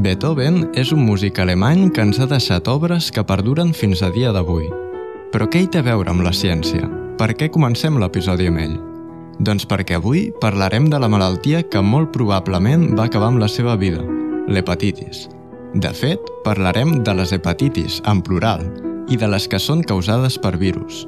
Beethoven és un músic alemany que ens ha deixat obres que perduren fins a dia d'avui. Però què hi té a veure amb la ciència? Per què comencem l'episodi amb ell? Doncs perquè avui parlarem de la malaltia que molt probablement va acabar amb la seva vida, l'hepatitis. De fet, parlarem de les hepatitis, en plural, i de les que són causades per virus.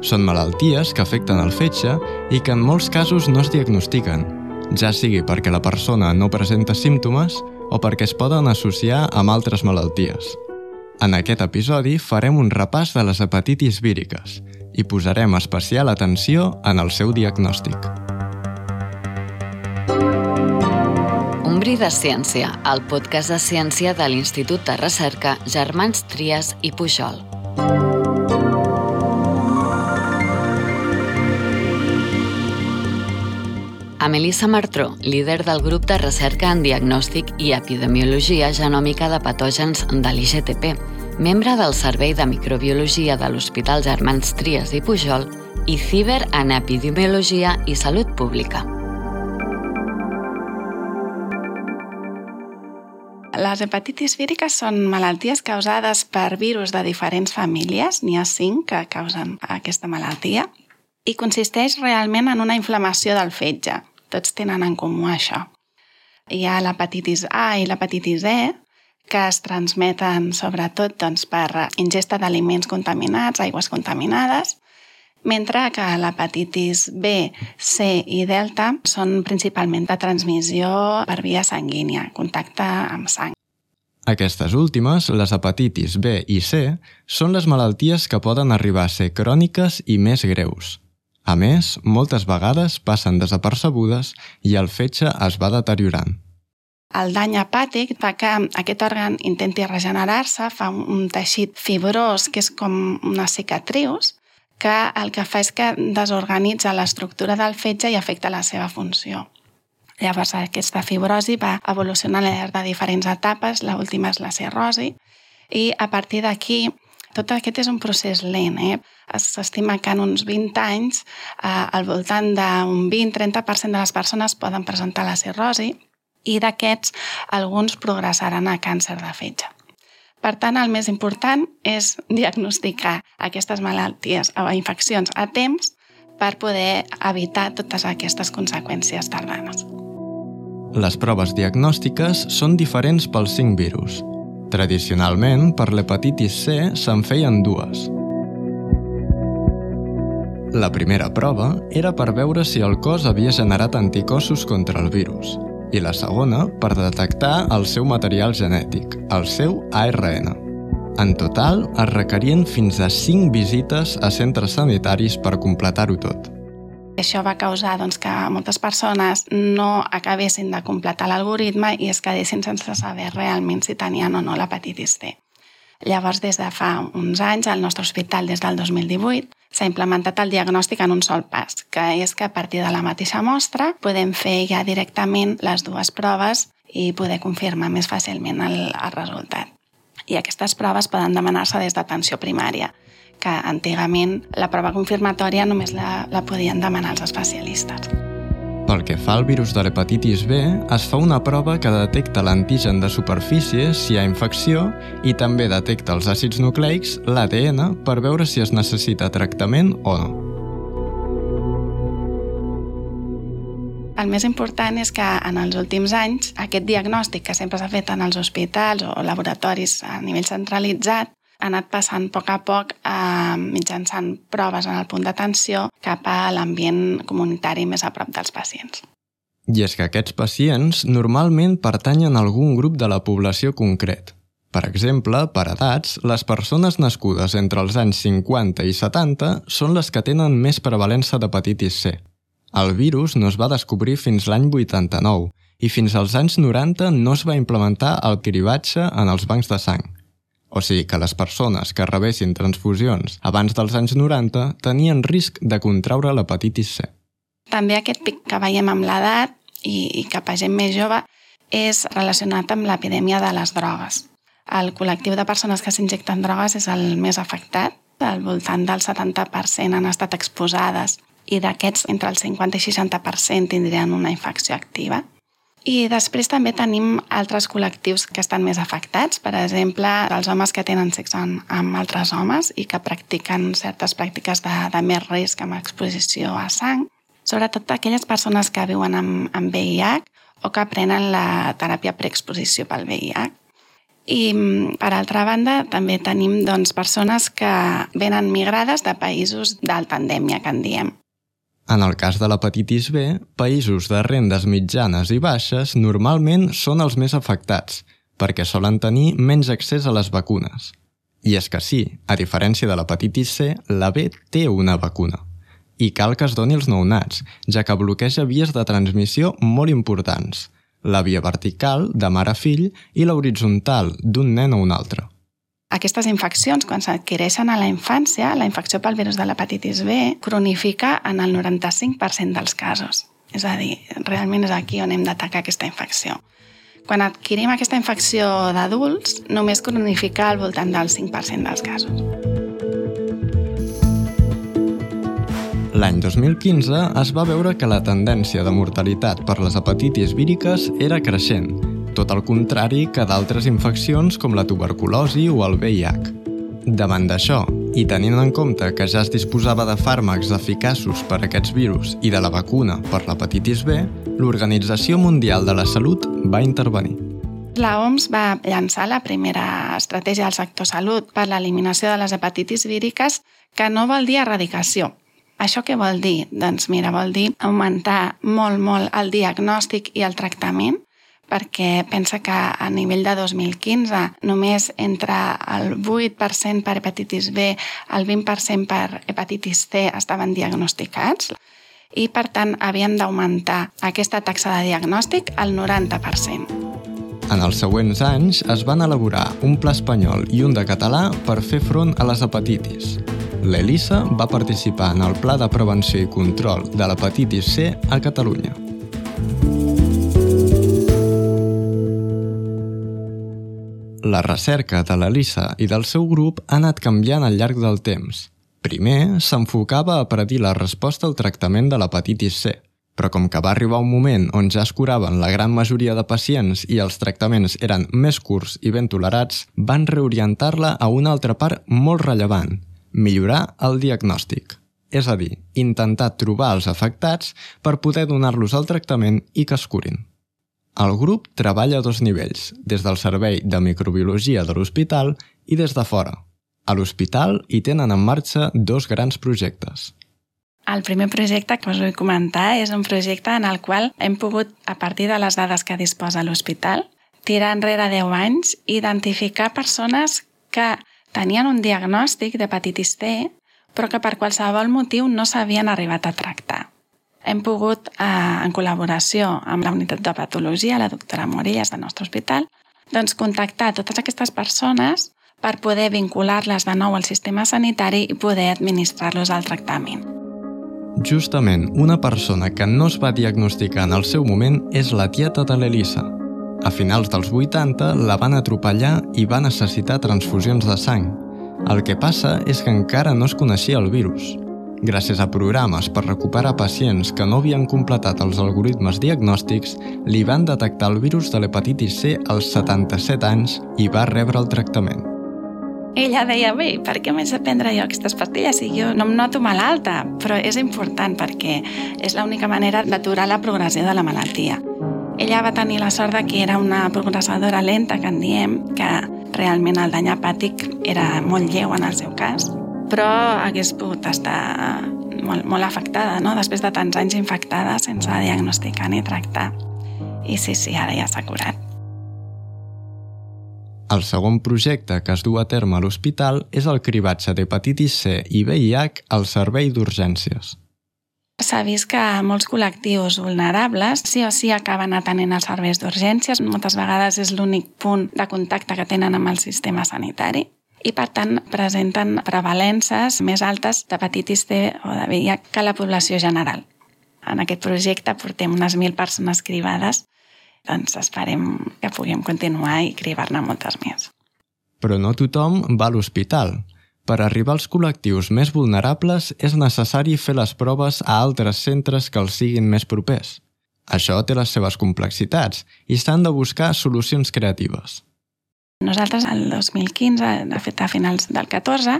Són malalties que afecten el fetge i que en molts casos no es diagnostiquen, ja sigui perquè la persona no presenta símptomes o perquè es poden associar amb altres malalties. En aquest episodi farem un repàs de les hepatitis víriques i posarem especial atenció en el seu diagnòstic. Un bri de ciència, el podcast de ciència de l'Institut de Recerca Germans Trias i Pujol. A Melissa Martró, líder del grup de recerca en diagnòstic i epidemiologia genòmica de patògens de l'IGTP, membre del Servei de Microbiologia de l'Hospital Germans Trias i Pujol i Ciber en Epidemiologia i Salut Pública. Les hepatitis víriques són malalties causades per virus de diferents famílies, n'hi ha cinc que causen aquesta malaltia, i consisteix realment en una inflamació del fetge. Tots tenen en comú això. Hi ha l'hepatitis A i l'hepatitis E, que es transmeten sobretot doncs, per ingesta d'aliments contaminats, aigües contaminades, mentre que l'hepatitis B, C i delta són principalment de transmissió per via sanguínia, contacte amb sang. Aquestes últimes, les hepatitis B i C, són les malalties que poden arribar a ser cròniques i més greus. A més, moltes vegades passen desapercebudes i el fetge es va deteriorant. El dany hepàtic fa que aquest òrgan intenti regenerar-se, fa un teixit fibrós que és com una cicatrius, que el que fa és que desorganitza l'estructura del fetge i afecta la seva funció. Llavors, aquesta fibrosi va evolucionant al llarg de diferents etapes, l'última és la cirrosi, i a partir d'aquí tot aquest és un procés lent. Eh? S'estima que en uns 20 anys eh, al voltant d'un 20-30% de les persones poden presentar la cirrosi i d'aquests alguns progressaran a càncer de fetge. Per tant, el més important és diagnosticar aquestes malalties o infeccions a temps per poder evitar totes aquestes conseqüències tardanes. Les proves diagnòstiques són diferents pels cinc virus. Tradicionalment, per l'hepatitis C se'n feien dues. La primera prova era per veure si el cos havia generat anticossos contra el virus – i la segona per detectar el seu material genètic, el seu ARN. En total, es requerien fins a 5 visites a centres sanitaris per completar-ho tot. Això va causar doncs, que moltes persones no acabessin de completar l'algoritme i es quedessin sense saber realment si tenien o no l'hepatitis C. Llavors, des de fa uns anys, al nostre hospital, des del 2018, s'ha implementat el diagnòstic en un sol pas, que és que a partir de la mateixa mostra podem fer ja directament les dues proves i poder confirmar més fàcilment el, el resultat. I aquestes proves poden demanar-se des d'atenció primària, que antigament la prova confirmatòria només la, la podien demanar els especialistes. Pel que fa al virus de l'hepatitis B, es fa una prova que detecta l'antigen de superfície si hi ha infecció i també detecta els àcids nucleics, l'ADN, per veure si es necessita tractament o no. El més important és que en els últims anys aquest diagnòstic que sempre s'ha fet en els hospitals o laboratoris a nivell centralitzat ha anat passant a poc a poc eh, mitjançant proves en el punt d'atenció cap a l'ambient comunitari més a prop dels pacients. I és que aquests pacients normalment pertanyen a algun grup de la població concret. Per exemple, per edats, les persones nascudes entre els anys 50 i 70 són les que tenen més prevalença d'hepatitis C. El virus no es va descobrir fins l'any 89 i fins als anys 90 no es va implementar el cribatge en els bancs de sang. O sigui que les persones que rebessin transfusions abans dels anys 90 tenien risc de contraure l'hepatitis C. També aquest pic que veiem amb l'edat i, i cap a gent més jove és relacionat amb l'epidèmia de les drogues. El col·lectiu de persones que s'injecten drogues és el més afectat, al voltant del 70% han estat exposades i d'aquests entre el 50 i 60% tindrien una infecció activa. I després també tenim altres col·lectius que estan més afectats, per exemple, els homes que tenen sexe amb altres homes i que practiquen certes pràctiques de, de més risc amb exposició a sang, sobretot aquelles persones que viuen amb, amb VIH o que prenen la teràpia preexposició pel VIH. I, per altra banda, també tenim doncs, persones que venen migrades de països d'alta endèmia, que en diem. En el cas de l'hepatitis B, països de rendes mitjanes i baixes normalment són els més afectats, perquè solen tenir menys accés a les vacunes. I és que sí, a diferència de l'hepatitis C, la B té una vacuna. I cal que es doni als nounats, ja que bloqueja vies de transmissió molt importants, la via vertical, de mare a fill, i l'horitzontal, d'un nen a un altre. Aquestes infeccions, quan s'adquireixen a la infància, la infecció pel virus de l'hepatitis B cronifica en el 95% dels casos. És a dir, realment és aquí on hem d'atacar aquesta infecció. Quan adquirim aquesta infecció d'adults, només cronifica al voltant del 5% dels casos. L'any 2015 es va veure que la tendència de mortalitat per les hepatitis víriques era creixent, tot el contrari que d'altres infeccions com la tuberculosi o el VIH. Davant d'això, i tenint en compte que ja es disposava de fàrmacs eficaços per a aquests virus i de la vacuna per l'hepatitis B, l'Organització Mundial de la Salut va intervenir. La OMS va llançar la primera estratègia del sector salut per l'eliminació de les hepatitis víriques que no vol dir erradicació. Això què vol dir? Doncs mira, vol dir augmentar molt, molt el diagnòstic i el tractament perquè pensa que a nivell de 2015 només entre el 8% per hepatitis B, el 20% per hepatitis C estaven diagnosticats i, per tant, havíem d'augmentar aquesta taxa de diagnòstic al 90%. En els següents anys es van elaborar un pla espanyol i un de català per fer front a les hepatitis. L'ELISA va participar en el Pla de Prevenció i Control de l'Hepatitis C a Catalunya. La recerca de l'Elisa i del seu grup ha anat canviant al llarg del temps. Primer, s'enfocava a predir la resposta al tractament de l'hepatitis C, però com que va arribar un moment on ja es curaven la gran majoria de pacients i els tractaments eren més curts i ben tolerats, van reorientar-la a una altra part molt rellevant, millorar el diagnòstic. És a dir, intentar trobar els afectats per poder donar-los el tractament i que es curin. El grup treballa a dos nivells, des del servei de microbiologia de l'hospital i des de fora. A l'hospital hi tenen en marxa dos grans projectes. El primer projecte que us vull comentar és un projecte en el qual hem pogut, a partir de les dades que disposa l'hospital, tirar enrere 10 anys i identificar persones que tenien un diagnòstic d'hepatitis C, però que per qualsevol motiu no s'havien arribat a tractar hem pogut, eh, en col·laboració amb la unitat de patologia, la doctora Morelles del nostre hospital, doncs contactar totes aquestes persones per poder vincular-les de nou al sistema sanitari i poder administrar-los al tractament. Justament, una persona que no es va diagnosticar en el seu moment és la tieta de l'Elisa. A finals dels 80 la van atropellar i va necessitar transfusions de sang. El que passa és que encara no es coneixia el virus, Gràcies a programes per recuperar pacients que no havien completat els algoritmes diagnòstics, li van detectar el virus de l'hepatitis C als 77 anys i va rebre el tractament. Ella deia, bé, per què m'he de prendre jo aquestes pastilles si jo no em noto malalta? Però és important perquè és l'única manera d'aturar la progressió de la malaltia. Ella va tenir la sort de que era una progressadora lenta, que en diem, que realment el dany hepàtic era molt lleu en el seu cas, però hagués pogut estar molt, molt afectada, no? després de tants anys infectada sense diagnosticar ni tractar. I sí, sí, ara ja s'ha curat. El segon projecte que es du a terme a l'hospital és el cribatge d'hepatitis C i VIH al servei d'urgències. S'ha vist que molts col·lectius vulnerables sí o sí acaben atenent els serveis d'urgències. Moltes vegades és l'únic punt de contacte que tenen amb el sistema sanitari i, per tant, presenten prevalences més altes d'hepatitis C o de VIH que la població general. En aquest projecte portem unes 1.000 persones cribades, doncs esperem que puguem continuar i cribar-ne moltes més. Però no tothom va a l'hospital. Per arribar als col·lectius més vulnerables és necessari fer les proves a altres centres que els siguin més propers. Això té les seves complexitats i s'han de buscar solucions creatives. Nosaltres, el 2015, de fet a finals del 14,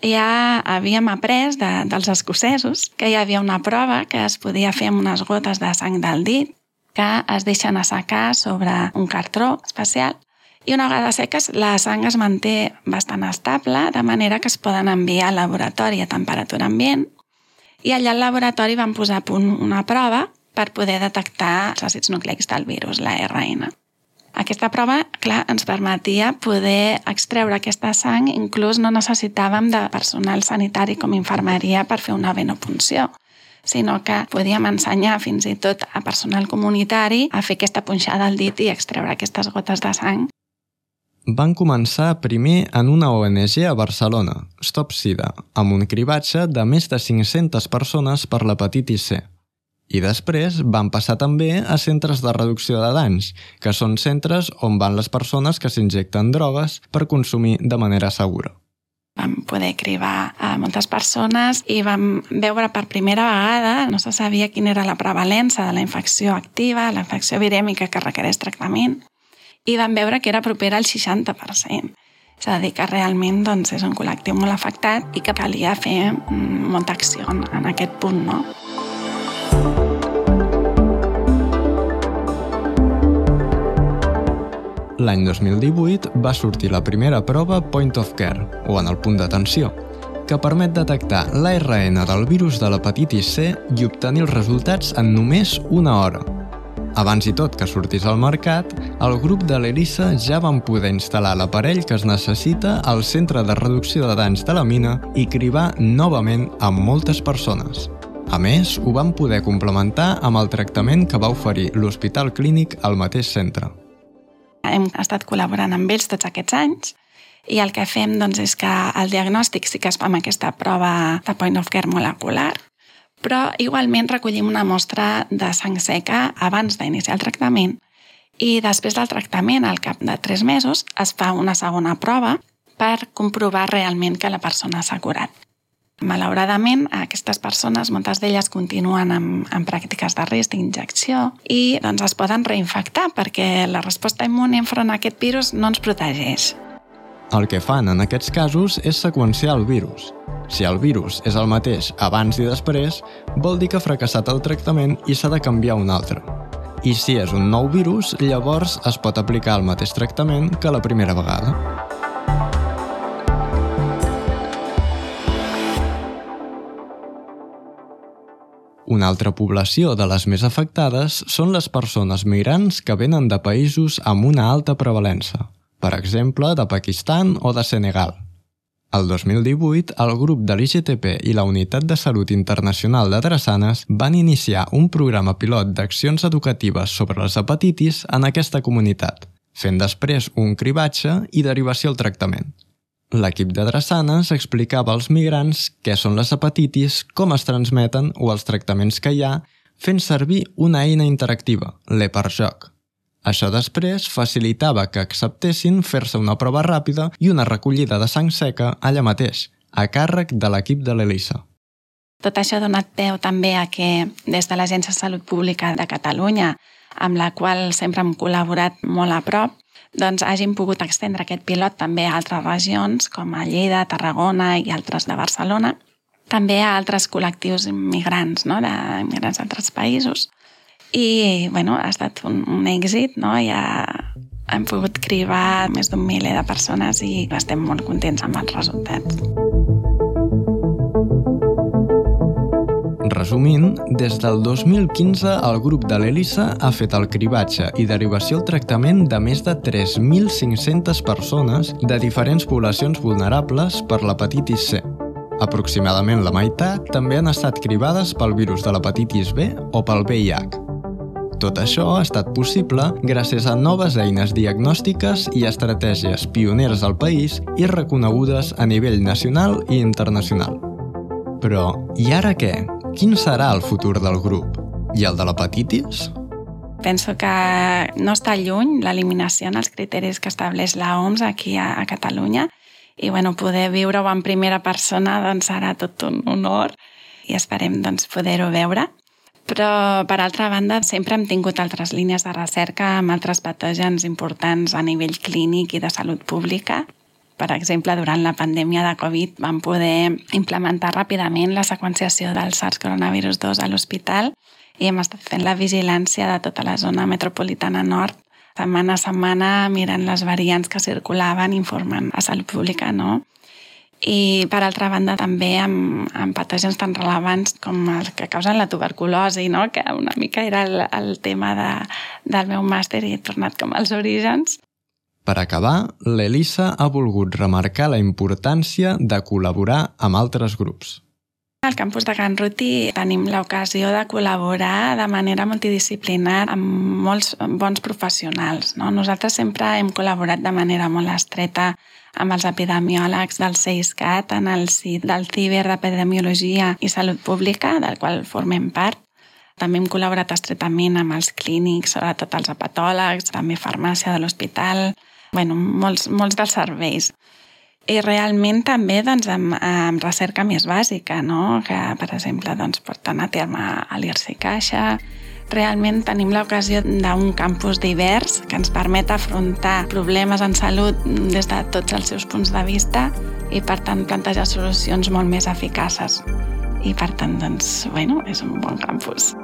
ja havíem après de, dels escocesos que hi havia una prova que es podia fer amb unes gotes de sang del dit que es deixen assecar sobre un cartró especial i una vegada seques la sang es manté bastant estable, de manera que es poden enviar al laboratori a temperatura ambient i allà al laboratori van posar a punt una prova per poder detectar els àcids nucleics del virus, la RN. Aquesta prova, clar, ens permetia poder extreure aquesta sang, inclús no necessitàvem de personal sanitari com infermeria per fer una venopunció sinó que podíem ensenyar fins i tot a personal comunitari a fer aquesta punxada al dit i extreure aquestes gotes de sang. Van començar primer en una ONG a Barcelona, Stop Sida, amb un cribatge de més de 500 persones per l'hepatitis C. I després van passar també a centres de reducció de danys, que són centres on van les persones que s'injecten drogues per consumir de manera segura. Vam poder cribar a moltes persones i vam veure per primera vegada, no se sabia quina era la prevalença de la infecció activa, la infecció virèmica que requereix tractament, i vam veure que era propera al 60%. És a dir, que realment doncs, és un col·lectiu molt afectat i que calia fer mm, molta acció en aquest punt. No? L'any 2018 va sortir la primera prova Point of Care, o en el punt d'atenció, que permet detectar l'ARN del virus de l'hepatitis C i obtenir els resultats en només una hora. Abans i tot que sortís al mercat, el grup de l'Elisa ja van poder instal·lar l'aparell que es necessita al centre de reducció de danys de la mina i cribar novament amb moltes persones. A més, ho van poder complementar amb el tractament que va oferir l'Hospital Clínic al mateix centre. Hem estat col·laborant amb ells tots aquests anys i el que fem doncs, és que el diagnòstic sí que es fa amb aquesta prova de point of care molecular, però igualment recollim una mostra de sang seca abans d'iniciar el tractament i després del tractament, al cap de tres mesos, es fa una segona prova per comprovar realment que la persona s'ha curat. Malauradament, aquestes persones, moltes d'elles continuen amb, amb pràctiques de risc d'injecció i doncs, es poden reinfectar perquè la resposta immune enfront a aquest virus no ens protegeix. El que fan en aquests casos és seqüenciar el virus. Si el virus és el mateix abans i després, vol dir que ha fracassat el tractament i s'ha de canviar un altre. I si és un nou virus, llavors es pot aplicar el mateix tractament que la primera vegada. Una altra població de les més afectades són les persones migrants que venen de països amb una alta prevalença, per exemple, de Pakistan o de Senegal. El 2018, el grup de l'IGTP i la Unitat de Salut Internacional de Drassanes van iniciar un programa pilot d'accions educatives sobre les hepatitis en aquesta comunitat, fent després un cribatge i derivació al tractament. L'equip de Drassanes explicava als migrants què són les hepatitis, com es transmeten o els tractaments que hi ha, fent servir una eina interactiva, l'Eperjoc. Això després facilitava que acceptessin fer-se una prova ràpida i una recollida de sang seca allà mateix, a càrrec de l'equip de l'Elisa. Tot això ha donat peu també a que, des de l'Agència de Salut Pública de Catalunya, amb la qual sempre hem col·laborat molt a prop, doncs hagin pogut extendre aquest pilot també a altres regions, com a Lleida, Tarragona i altres de Barcelona, també a altres col·lectius immigrants, no? d'immigrants d'altres països. I bueno, ha estat un, un èxit, no? ja hem pogut cribar més d'un miler de persones i estem molt contents amb els resultats. Resumint, des del 2015 el grup de l'Elisa ha fet el cribatge i derivació al tractament de més de 3.500 persones de diferents poblacions vulnerables per l'hepatitis C. Aproximadament la meitat també han estat cribades pel virus de l'hepatitis B o pel VIH. Tot això ha estat possible gràcies a noves eines diagnòstiques i estratègies pioneres al país i reconegudes a nivell nacional i internacional. Però, i ara què? Quin serà el futur del grup? I el de l'hepatitis? Penso que no està lluny l'eliminació en els criteris que estableix la OMS aquí a, a Catalunya i bueno, poder viure-ho en primera persona doncs serà tot un honor i esperem doncs, poder-ho veure. Però, per altra banda, sempre hem tingut altres línies de recerca amb altres patògens importants a nivell clínic i de salut pública. Per exemple, durant la pandèmia de Covid vam poder implementar ràpidament la seqüenciació del SARS coronavirus 2 a l'hospital i hem estat fent la vigilància de tota la zona metropolitana nord setmana a setmana mirant les variants que circulaven, informant a salut pública, no? i per altra banda també amb, amb patògens tan relevants com els que causen la tuberculosi, no? que una mica era el, el tema de, del meu màster i he tornat com als orígens. Per acabar, l'Elisa ha volgut remarcar la importància de col·laborar amb altres grups. Al campus de Can Ruti tenim l'ocasió de col·laborar de manera multidisciplinar amb molts bons professionals. No? Nosaltres sempre hem col·laborat de manera molt estreta amb els epidemiòlegs del CEISCAT en el CIT del Ciber d'Epidemiologia i Salut Pública, del qual formem part. També hem col·laborat estretament amb els clínics, sobretot els hepatòlegs, també farmàcia de l'hospital, bueno, molts, molts dels serveis. I realment també doncs, amb, amb recerca més bàsica, no? que per exemple doncs, porten a terme a l'IRC Caixa. Realment tenim l'ocasió d'un campus divers que ens permet afrontar problemes en salut des de tots els seus punts de vista i per tant plantejar solucions molt més eficaces. I per tant, doncs, bueno, és un bon campus.